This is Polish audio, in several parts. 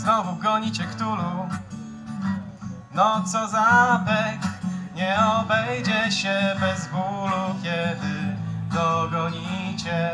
Znowu gonicie Ktulu. No co za pech Nie obejdzie się bez bólu Kiedy dogonicie.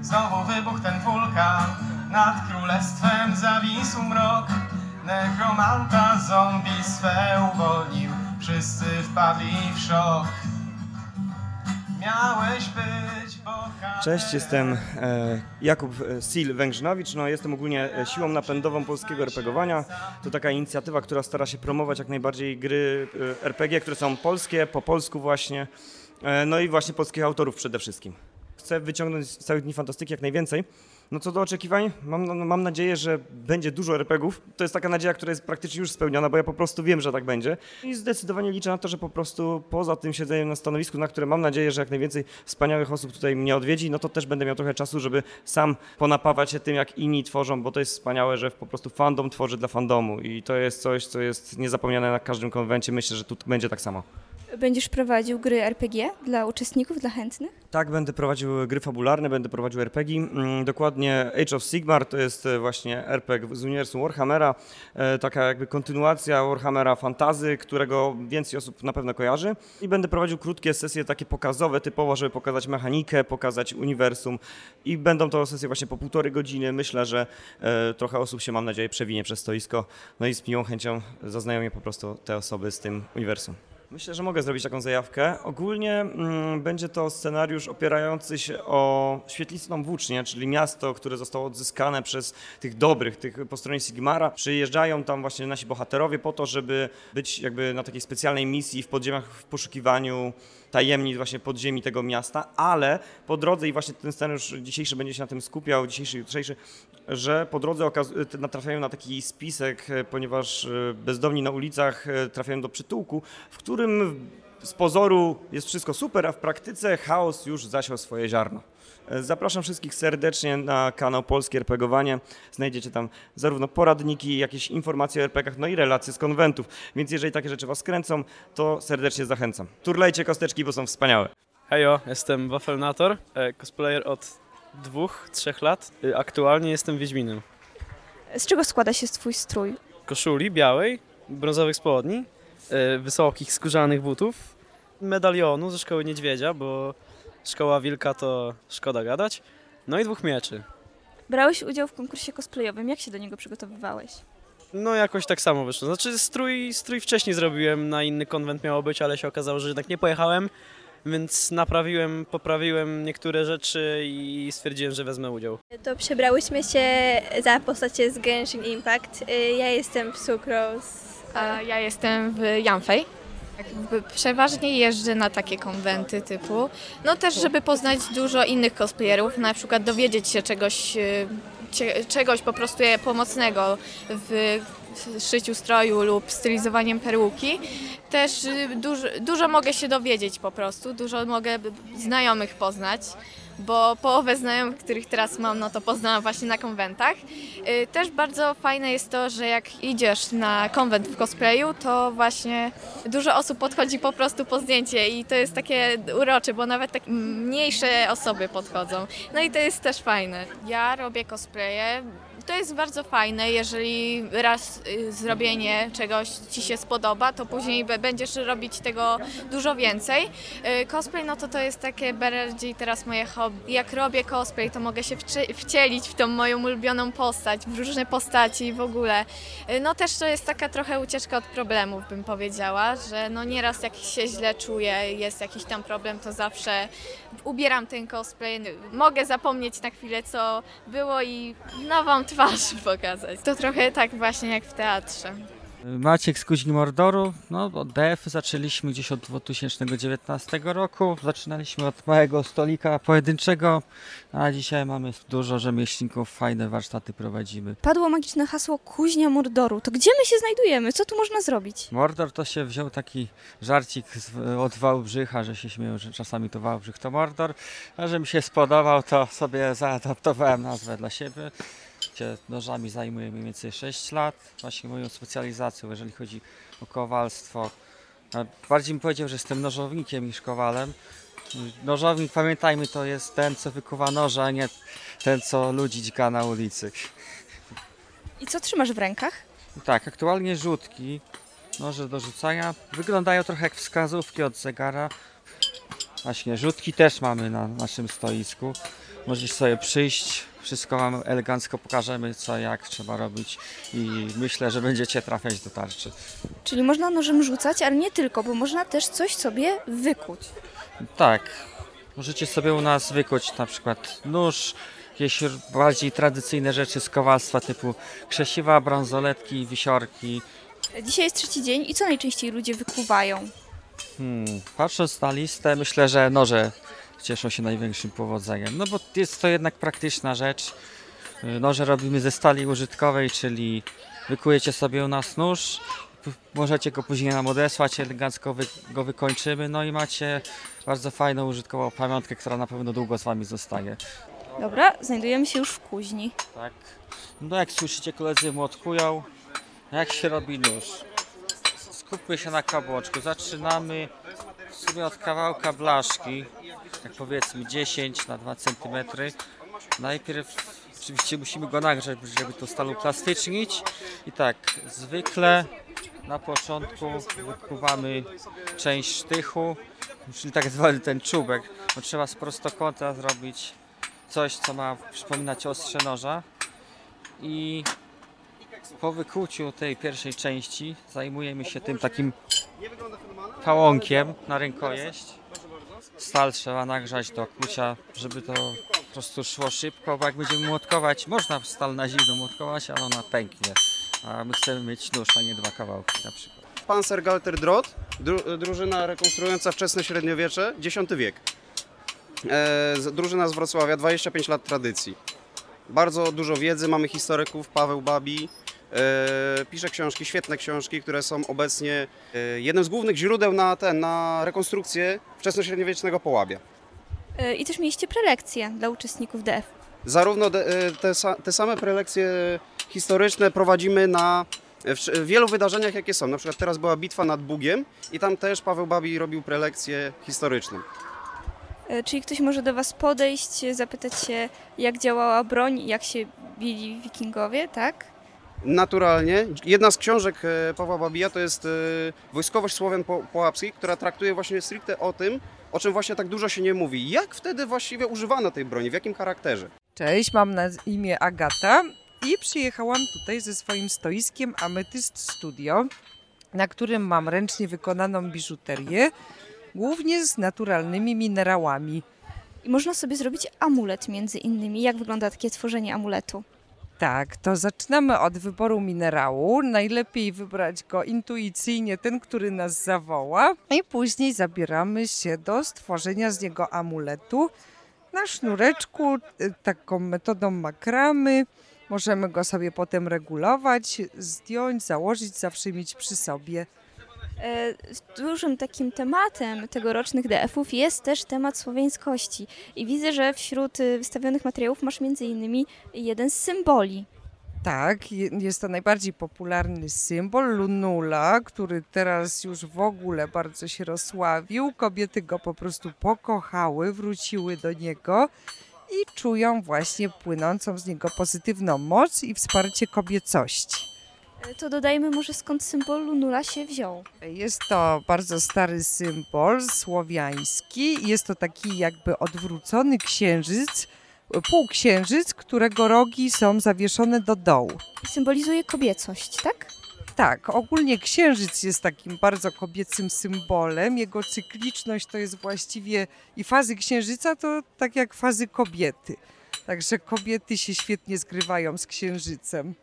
Znowu wybuchł ten wulkan Nad królestwem zawisł mrok. Nekromanta zombie swe uwolnił Wszyscy wpadli w szok. Miałeś być Cześć, jestem e, Jakub e, Sil Węgrzynowicz. No, jestem ogólnie e, siłą napędową polskiego RPGowania. To taka inicjatywa, która stara się promować jak najbardziej gry RPG, które są polskie, po polsku właśnie. No i właśnie polskich autorów przede wszystkim. Chcę wyciągnąć z całych Dni Fantastyki jak najwięcej. No co do oczekiwań, mam, no, mam nadzieję, że będzie dużo RPGów. To jest taka nadzieja, która jest praktycznie już spełniona, bo ja po prostu wiem, że tak będzie. I zdecydowanie liczę na to, że po prostu poza tym siedzeniem na stanowisku, na które mam nadzieję, że jak najwięcej wspaniałych osób tutaj mnie odwiedzi, no to też będę miał trochę czasu, żeby sam ponapawać się tym, jak inni tworzą, bo to jest wspaniałe, że po prostu fandom tworzy dla fandomu i to jest coś, co jest niezapomniane na każdym konwencie. Myślę, że tu będzie tak samo. Będziesz prowadził gry RPG dla uczestników, dla chętnych? Tak, będę prowadził gry fabularne, będę prowadził RPG. Mm, Dokładnie Age of Sigmar to jest e, właśnie RPG z uniwersum Warhammera, e, taka jakby kontynuacja Warhammera Fantazy, którego więcej osób na pewno kojarzy. I będę prowadził krótkie sesje takie pokazowe, typowo, żeby pokazać mechanikę, pokazać uniwersum. I będą to sesje właśnie po półtorej godziny. Myślę, że e, trochę osób się, mam nadzieję, przewinie przez stoisko. No i z miłą chęcią zaznajomię po prostu te osoby z tym uniwersum. Myślę, że mogę zrobić taką zajawkę. Ogólnie mm, będzie to scenariusz opierający się o świetlistą włócznię, czyli miasto, które zostało odzyskane przez tych dobrych, tych po stronie Sigmara. Przyjeżdżają tam właśnie nasi bohaterowie po to, żeby być jakby na takiej specjalnej misji w podziemiach w poszukiwaniu tajemnic właśnie podziemi tego miasta, ale po drodze i właśnie ten scenariusz dzisiejszy będzie się na tym skupiał, dzisiejszy, jutrzejszy, że po drodze t- natrafiają na taki spisek, e, ponieważ e, bezdomni na ulicach e, trafiają do przytułku, w którym z pozoru jest wszystko super, a w praktyce chaos już zasiał swoje ziarno. Zapraszam wszystkich serdecznie na kanał Polskie RPGowanie. Znajdziecie tam zarówno poradniki, jakieś informacje o RPGach, no i relacje z konwentów. Więc jeżeli takie rzeczy Was kręcą, to serdecznie zachęcam. Turlejcie kosteczki, bo są wspaniałe. Hejo, jestem Waffelnator, e, cosplayer od dwóch, trzech lat. E, Aktualnie jestem Wiedźminem. Z czego składa się twój strój? Koszuli białej, brązowych spodni, e, wysokich skórzanych butów, medalionu ze szkoły niedźwiedzia, bo szkoła wilka to szkoda gadać, no i dwóch mieczy. Brałeś udział w konkursie cosplayowym. Jak się do niego przygotowywałeś? No jakoś tak samo wyszło. Znaczy strój, strój wcześniej zrobiłem, na inny konwent miało być, ale się okazało, że jednak nie pojechałem, więc naprawiłem, poprawiłem niektóre rzeczy i stwierdziłem, że wezmę udział. To przebrałyśmy się za postacie z Genshin Impact. Y, Ja jestem w Sucrose. A ja jestem w Janfej. Jakby Przeważnie jeżdżę na takie konwenty typu, no też żeby poznać dużo innych cosplayerów, na przykład dowiedzieć się czegoś, y, czegoś po prostu pomocnego w szyciu stroju lub stylizowaniem peruki. Też y, dużo, dużo mogę się dowiedzieć po prostu, dużo mogę znajomych poznać bo połowę znajomych, których teraz mam, no to poznałam właśnie na konwentach. Y, Też bardzo fajne jest to, że jak idziesz na konwent w cosplayu, to właśnie dużo osób podchodzi po prostu po zdjęcie i to jest takie urocze, bo nawet tak mniejsze osoby podchodzą. No i to jest też fajne. Ja robię cosplaye. To jest bardzo fajne, jeżeli raz y, zrobienie czegoś Ci się spodoba, to później będziesz robić tego dużo więcej. Y, Cosplay, no to to jest takie bardziej teraz moje hobby. Jak robię cosplay, to mogę się wcielić w tą moją ulubioną postać, w różne postaci w ogóle. Y, No też to jest taka trochę ucieczka od problemów, bym powiedziała, że no nieraz jak się źle czuję, jest jakiś tam problem, to zawsze ubieram ten cosplay, mogę zapomnieć na chwilę, co było i nową twarz pokazać. To trochę tak właśnie jak w teatrze. Maciek z Kuźni Mordoru. No, od DF zaczęliśmy gdzieś od 2019 roku. Zaczynaliśmy od małego stolika pojedynczego, a dzisiaj mamy dużo rzemieślników, fajne warsztaty prowadzimy. Padło magiczne hasło Kuźnia Mordoru. To gdzie my się znajdujemy? Co tu można zrobić? Mordor to się wziął taki żarcik z, od Wałbrzycha, że się śmieją, że czasami to Wałbrzych to Mordor. A że mi się spodobał, to sobie zaadaptowałem nazwę dla siebie. Gdzie nożami zajmuję mniej więcej 6 lat. Właśnie moją specjalizacją, jeżeli chodzi o kowalstwo. Bardziej bym powiedział, że jestem nożownikiem niż kowalem. Nożownik, pamiętajmy, to jest ten, co wykuwa noże, a nie ten, co ludzi dźga na ulicy. I co trzymasz w rękach? Tak, aktualnie rzutki, noże do rzucania, wyglądają trochę jak wskazówki od zegara. Właśnie, rzutki też mamy na naszym stoisku. Możesz sobie przyjść, wszystko mamy elegancko, pokażemy co, jak trzeba robić i myślę, że będziecie trafiać do tarczy. Czyli można nożem rzucać, ale nie tylko, bo można też coś sobie wykuć. Tak, możecie sobie u nas wykuć na przykład nóż, jakieś bardziej tradycyjne rzeczy z kowalstwa typu krzesiwa, bransoletki, wisiorki. Dzisiaj jest trzeci dzień i co najczęściej ludzie wykuwają? Hmm, patrząc na listę, myślę, że noże cieszą się największym powodzeniem. No bo jest to jednak praktyczna rzecz. Noże robimy ze stali użytkowej, czyli wykujecie sobie u nas nóż, możecie go później nam odesłać, elegancko wy, go wykończymy, no i macie bardzo fajną użytkową pamiątkę, która na pewno długo z Wami zostanie. Dobra, znajdujemy się już w kuźni. Tak. No jak słyszycie, koledzy młotkują. Jak się robi nóż? Skupmy się na kabłoczku. Zaczynamy w sumie od kawałka blaszki, jak powiedzmy 10 na 2 cm. Najpierw oczywiście musimy go nagrzać, żeby to stal uplastycznić. I tak, zwykle na początku wykuwamy część sztychu, czyli tak zwany ten czubek. Bo trzeba z prostokąta zrobić coś, co ma przypominać ostrze noża. I po wykuciu tej pierwszej części zajmujemy się tym takim pałąkiem na rękojeść. Stal trzeba nagrzać do kucia, żeby to po prostu szło szybko, bo jak będziemy młotkować, można stal na zimno młotkować, ale ona pęknie. A my chcemy mieć nóż, a nie dwa kawałki na przykład. Panzergalter Drot, dru, drużyna rekonstruująca wczesne średniowiecze, X wiek. E, drużyna z Wrocławia, 25 lat tradycji. Bardzo dużo wiedzy, mamy historyków, Paweł Babi, pisze książki, świetne książki, które są obecnie e, jednym z głównych źródeł na, ten, na rekonstrukcję wczesnośredniowiecznego Połabia. E, I też mieliście prelekcje dla uczestników DF. Zarówno e, te, te same prelekcje historyczne prowadzimy na w wielu wydarzeniach, jakie są. Na przykład teraz była bitwa nad Bugiem i tam też Paweł Babi robił prelekcję historyczną. E, Czyli ktoś może do Was podejść, e, zapytać się, jak działała broń, jak się bili wikingowie, tak? Naturalnie. Jedna z książek e, Pawła Babija to jest e, Wojskowość Słowian Po- Połapskich, która traktuje właśnie stricte o tym, o czym właśnie tak dużo się nie mówi. Jak wtedy właściwie używano tej broni, w jakim charakterze? Cześć, mam na imię Agata i przyjechałam tutaj ze swoim stoiskiem Ametyst Studio, na którym mam ręcznie wykonaną biżuterię, głównie z naturalnymi minerałami. I można sobie zrobić amulet między innymi. Jak wygląda takie tworzenie amuletu? Tak, to zaczynamy od wyboru minerału. Najlepiej wybrać go intuicyjnie, ten, który nas zawoła, i później zabieramy się do stworzenia z niego amuletu na sznureczku, y, taką metodą makramy. Możemy go sobie potem regulować, zdjąć, założyć, zawsze mieć przy sobie. E, Dużym takim tematem tegorocznych DF-ów jest też temat słowiańskości. I widzę, że wśród e, wystawionych materiałów masz między innymi jeden z symboli. Tak, je- jest to najbardziej popularny symbol Lunula, który teraz już w ogóle bardzo się rozsławił. Kobiety go po prostu pokochały, wróciły do niego i czują właśnie płynącą z niego pozytywną moc i wsparcie kobiecości. To dodajmy może skąd symbol Lunula się wziął. Jest to bardzo stary symbol słowiański. Jest to taki jakby odwrócony księżyc, półksiężyc, którego rogi są zawieszone do dołu. I symbolizuje kobiecość, tak? Tak, ogólnie księżyc jest takim bardzo kobiecym symbolem. Jego cykliczność to jest właściwie i fazy księżyca to tak jak fazy kobiety. Także kobiety się świetnie zgrywają z księżycem.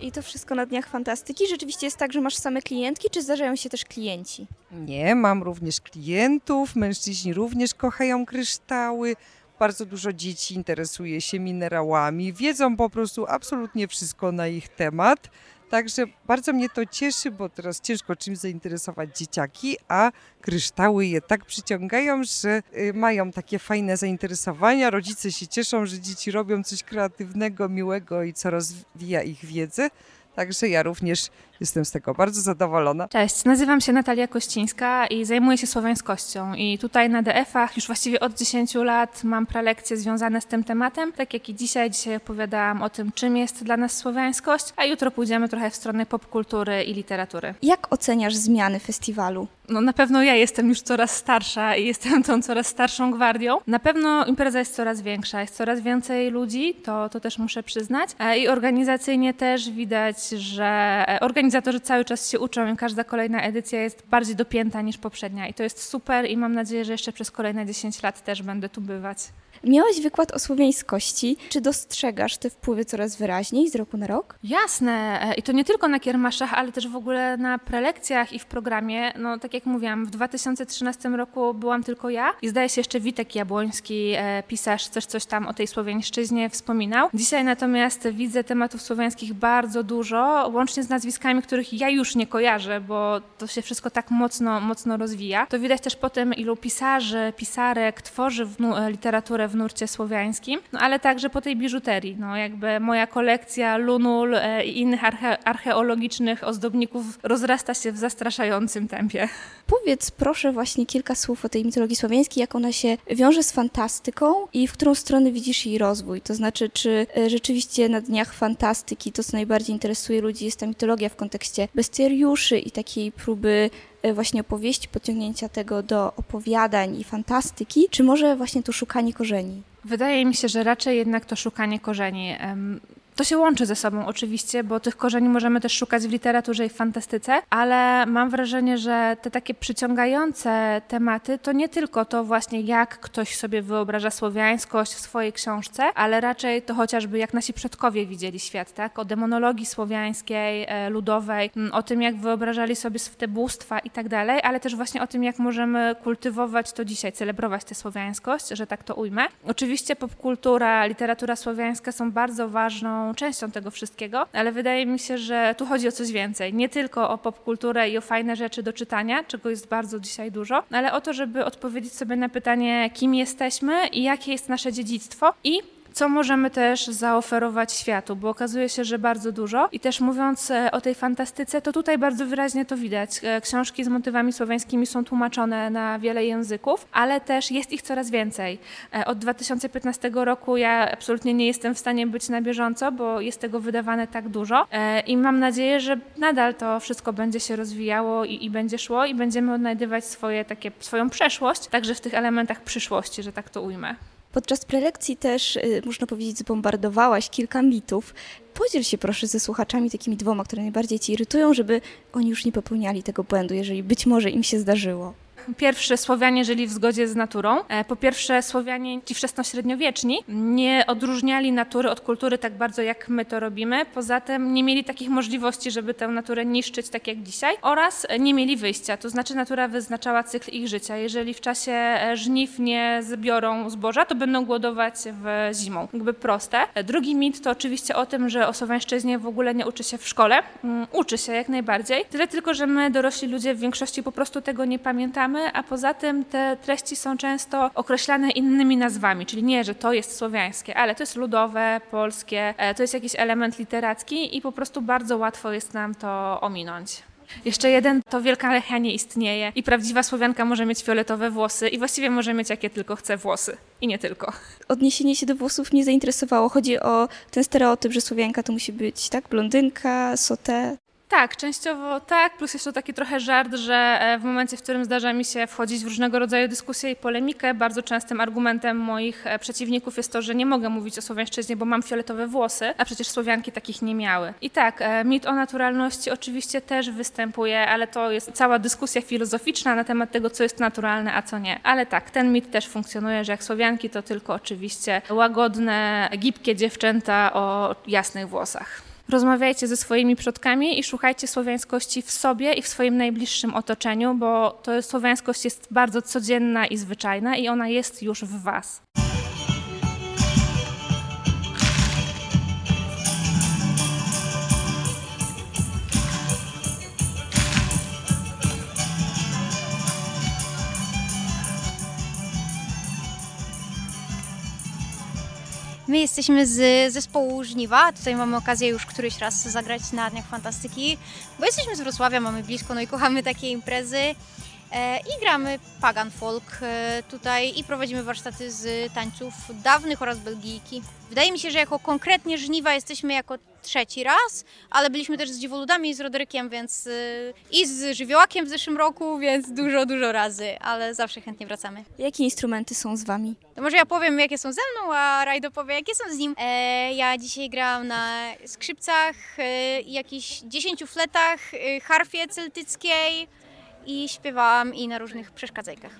I to wszystko na Dniach Fantastyki. Rzeczywiście jest tak, że masz same klientki, czy zdarzają się też klienci? Nie, mam również klientów, mężczyźni również kochają kryształy. Bardzo dużo dzieci interesuje się minerałami, wiedzą po prostu absolutnie wszystko na ich temat. Także bardzo mnie to cieszy, bo teraz ciężko czymś zainteresować dzieciaki, a kryształy je tak przyciągają, że y, mają takie fajne zainteresowania. Rodzice się cieszą, że dzieci robią coś kreatywnego, miłego i co rozwija ich wiedzę. Także ja również jestem z tego bardzo zadowolona. Cześć, nazywam się Natalia Kościńska i zajmuję się słowiańskością. I tutaj na DF-ach już właściwie od 10 lat mam prelekcje związane z tym tematem, tak jak i dzisiaj. Dzisiaj opowiadałam o tym, czym jest dla nas słowiańskość, a jutro pójdziemy trochę w stronę popkultury i literatury. Jak oceniasz zmiany festiwalu? No na pewno ja jestem już coraz starsza i jestem tą coraz starszą gwardią. Na pewno impreza jest coraz większa, jest coraz więcej ludzi, to, to też muszę przyznać. E, I organizacyjnie też widać, że e, organizatorzy cały czas się uczą i każda kolejna edycja jest bardziej dopięta niż poprzednia. I to jest super i mam nadzieję, że jeszcze przez kolejne 10 lat też będę tu bywać. Miałeś wykład o słowiańskości. Czy dostrzegasz te wpływy coraz wyraźniej z roku na rok? Jasne, e, i to nie tylko na kiermaszach, ale też w ogóle na prelekcjach i w programie. No tak jak mówiłam, w 2013 roku byłam tylko ja i zdaje się jeszcze Witek Jabłoński, e, pisarz, też coś tam o tej słowiańszczyźnie wspominał. Dzisiaj natomiast widzę tematów słowiańskich bardzo dużo, łącznie z nazwiskami, których ja już nie kojarzę, bo to się wszystko tak mocno, mocno rozwija. To widać też po tym, ilu pisarzy, pisarek tworzy e, literaturę w nurcie słowiańskim, no ale także po tej biżuterii. No jakby moja kolekcja lunul e, i innych arche- archeologicznych ozdobników rozrasta się w zastraszającym tempie. Powiedz proszę właśnie kilka słów o tej mitologii słowiańskiej, jak ona się wiąże z fantastyką i w którą stronę widzisz jej rozwój. To znaczy, czy e, rzeczywiście na dniach fantastyki to, co najbardziej interesuje ludzi, jest ta mitologia w kontekście bestiariuszy i takiej próby właśnie opowieści, podciągnięcia tego do opowiadań i fantastyki, czy może właśnie to szukanie korzeni? Wydaje mi się, że raczej jednak to szukanie korzeni. To się łączy ze sobą oczywiście, bo tych korzeni możemy też szukać w literaturze i w fantastyce, ale mam wrażenie, że te takie przyciągające tematy to nie tylko to właśnie jak ktoś sobie wyobraża słowiańskość w swojej książce, ale raczej to chociażby jak nasi przodkowie widzieli świat, tak? O demonologii słowiańskiej, e, ludowej, o tym jak wyobrażali sobie te bóstwa i tak dalej, ale też właśnie o tym jak możemy kultywować to dzisiaj, celebrować tę słowiańskość, że tak to ujmę. Oczywiście popkultura, literatura słowiańska są bardzo ważną częścią tego wszystkiego, ale wydaje mi się, że tu chodzi o coś więcej. Nie tylko o popkulturę i o fajne rzeczy do czytania, czego jest bardzo dzisiaj dużo, ale o to, żeby odpowiedzieć sobie na pytanie, kim jesteśmy i jakie jest nasze dziedzictwo i co możemy też zaoferować światu, bo okazuje się, że bardzo dużo. I też mówiąc e, o tej fantastyce, to tutaj bardzo wyraźnie to widać. E, Książki z motywami słowiańskimi są tłumaczone na wiele języków, ale też jest ich coraz więcej. E, Od 2015 roku ja absolutnie nie jestem w stanie być na bieżąco, bo jest tego wydawane tak dużo i mam nadzieję, że nadal to wszystko będzie się rozwijało i, i będzie szło i będziemy odnajdywać swoje takie, swoją przeszłość, także w tych elementach przyszłości, że tak to ujmę. Podczas prelekcji też, y, można powiedzieć, zbombardowałaś kilka mitów. Podziel się proszę ze słuchaczami takimi dwoma, które najbardziej Ci irytują, żeby oni już nie popełniali tego błędu, jeżeli być może im się zdarzyło. Pierwsze Słowianie żyli w zgodzie z naturą. E, Po pierwsze Słowianie, ci wczesnośredniowieczni, nie odróżniali natury od kultury tak bardzo jak my to robimy. Poza tym nie mieli takich możliwości, żeby tę naturę niszczyć tak jak dzisiaj oraz nie mieli wyjścia. To znaczy natura wyznaczała cykl ich życia. Jeżeli w czasie e, żniw nie zbiorą zboża, to będą głodować w zimą. Jakby proste. E, Drugi mit to oczywiście o tym, że o Słowiańszczyźnie w ogóle nie uczy się w szkole. Mm, Uczy się jak najbardziej. Tyle tylko, że my dorośli ludzie w większości po prostu tego nie pamiętamy, a poza tym te treści są często określane innymi nazwami, czyli nie, że to jest słowiańskie, ale to jest ludowe, polskie, e, to jest jakiś element literacki i po prostu bardzo łatwo jest nam to ominąć. Jeszcze jeden, to Wielka Lechia nie istnieje i prawdziwa Słowianka może mieć fioletowe włosy i właściwie może mieć jakie tylko chce włosy. I nie tylko. Odniesienie się do włosów mnie zainteresowało. Chodzi o ten stereotyp, że Słowianka to musi być, tak, blondynka, sotę. Tak, częściowo tak, plus to taki trochę żart, że e, w momencie, w którym zdarza mi się wchodzić w różnego rodzaju dyskusje i polemikę, bardzo częstym argumentem moich e, przeciwników jest to, że nie mogę mówić o słowiańszczyźnie, bo mam fioletowe włosy, a przecież Słowianki takich nie miały. I tak, e, mit o naturalności oczywiście też występuje, ale to jest cała dyskusja filozoficzna na temat tego, co jest naturalne, a co nie. Ale tak, ten mit też funkcjonuje, że jak Słowianki to tylko oczywiście łagodne, gibkie dziewczęta o jasnych włosach. Rozmawiajcie ze swoimi przodkami i szukajcie słowiańskości w sobie i w swoim najbliższym otoczeniu, bo to słowiańskość jest bardzo codzienna i zwyczajna i ona jest już w was. My jesteśmy z zespołu Żniwa. Tutaj mamy okazję już któryś raz zagrać na Dniach Fantastyki, bo jesteśmy z Wrocławia, mamy blisko, no i kochamy takie imprezy. E, I gramy pagan folk e, tutaj i prowadzimy warsztaty z tańców dawnych oraz belgijki. Wydaje mi się, że jako konkretnie Żniwa jesteśmy jako trzeci raz, ale byliśmy też z Dziwoludami i z Roderykiem, więc e, i z Żywiołakiem w zeszłym roku, więc dużo, dużo razy, ale zawsze chętnie wracamy. Jakie instrumenty są z wami? To może ja powiem, jakie są ze mną, a Rajdo powie, jakie są z nim. E, ja dzisiaj grałam na skrzypcach, e, jakichś 10 fletach, e, harfie celtyckiej i śpiewałam i na różnych przeszkadzajkach.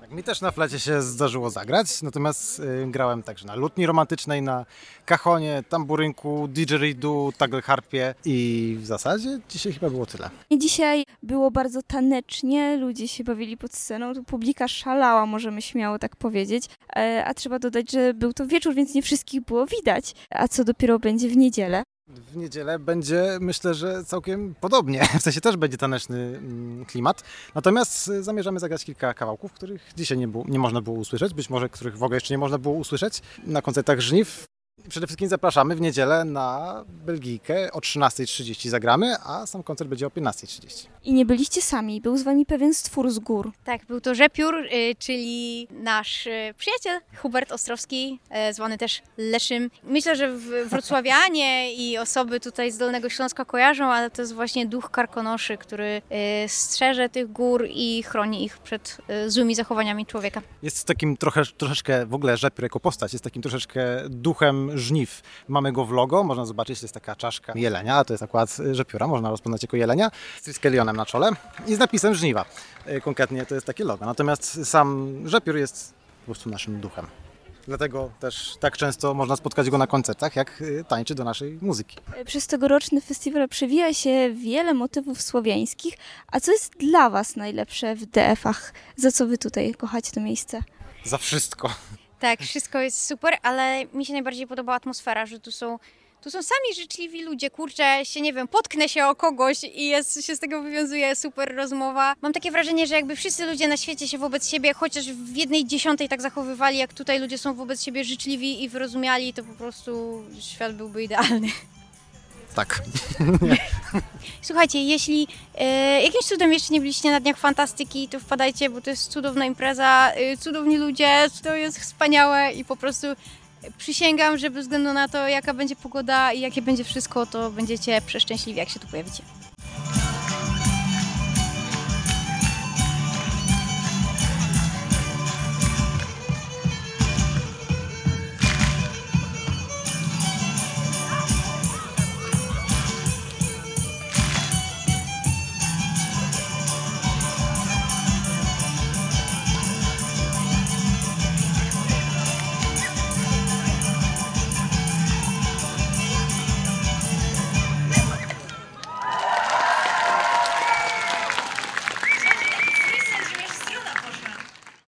Tak, mi też na flecie się zdarzyło zagrać, natomiast y, grałem także na lutni romantycznej, na kachonie, tamburynku, didgeridoo, tagle harpie i w zasadzie dzisiaj chyba było tyle. Dzisiaj było bardzo tanecznie, ludzie się bawili pod sceną, tu publika szalała, możemy śmiało tak powiedzieć. E, A trzeba dodać, że był to wieczór, więc nie wszystkich było widać. A co dopiero będzie w niedzielę? W niedzielę będzie, myślę, że całkiem podobnie. W sensie też będzie taneczny mm, klimat. Natomiast y, zamierzamy zagrać kilka kawałków, których dzisiaj nie, było, nie można było usłyszeć, być może których w ogóle jeszcze nie można było usłyszeć na koncertach Żniw. Przede wszystkim zapraszamy w niedzielę na Belgijkę. O 13.30 zagramy, a sam koncert będzie o 15.30. I nie byliście sami, był z wami pewien stwór z gór. Tak, był to Rzepiór, y, czyli nasz y, przyjaciel Hubert Ostrowski, y, zwany też Leszym. Myślę, że wrocławianie i osoby tutaj z Dolnego Śląska kojarzą, ale to jest właśnie duch karkonoszy, który strzeże tych gór i chroni ich przed złymi zachowaniami człowieka. Jest takim trochę, troszeczkę, w ogóle Rzepiór jako postać, jest takim troszeczkę duchem żniw. Mamy go w logo, można zobaczyć, to jest taka czaszka jelenia, a to jest akurat Rzepióra, można rozpoznać jako jelenia, z Triskelionem na czole i z napisem żniwa. E, Konkretnie to jest takie logo. Natomiast sam Rzepiór jest po prostu naszym duchem. Dlatego też tak często można spotkać go na koncertach, jak y, tańczy do naszej muzyki. Przez tegoroczny festiwal przewija się wiele motywów słowiańskich. A co jest dla was najlepsze w DF-ach? Za co wy tutaj kochacie to miejsce? Za wszystko. Tak, wszystko jest super, ale mi się najbardziej podoba atmosfera, że tu są, tu są sami życzliwi ludzie. Kurczę, się nie wiem, potknę się o kogoś i jest, się z tego wywiązuje super rozmowa. Mam takie wrażenie, że jakby wszyscy ludzie na świecie się wobec siebie, chociaż w jednej dziesiątej tak zachowywali, jak tutaj ludzie są wobec siebie życzliwi i wyrozumiali, to po prostu świat byłby idealny. Tak. Słuchajcie, jeśli e, jakimś cudem jeszcze nie byliście na Dniach Fantastyki, to wpadajcie, bo to jest cudowna impreza, e, cudowni ludzie, to jest wspaniałe i po prostu przysięgam, że bez względu na to, jaka będzie pogoda i jakie będzie wszystko, to będziecie przeszczęśliwi, jak się tu pojawicie.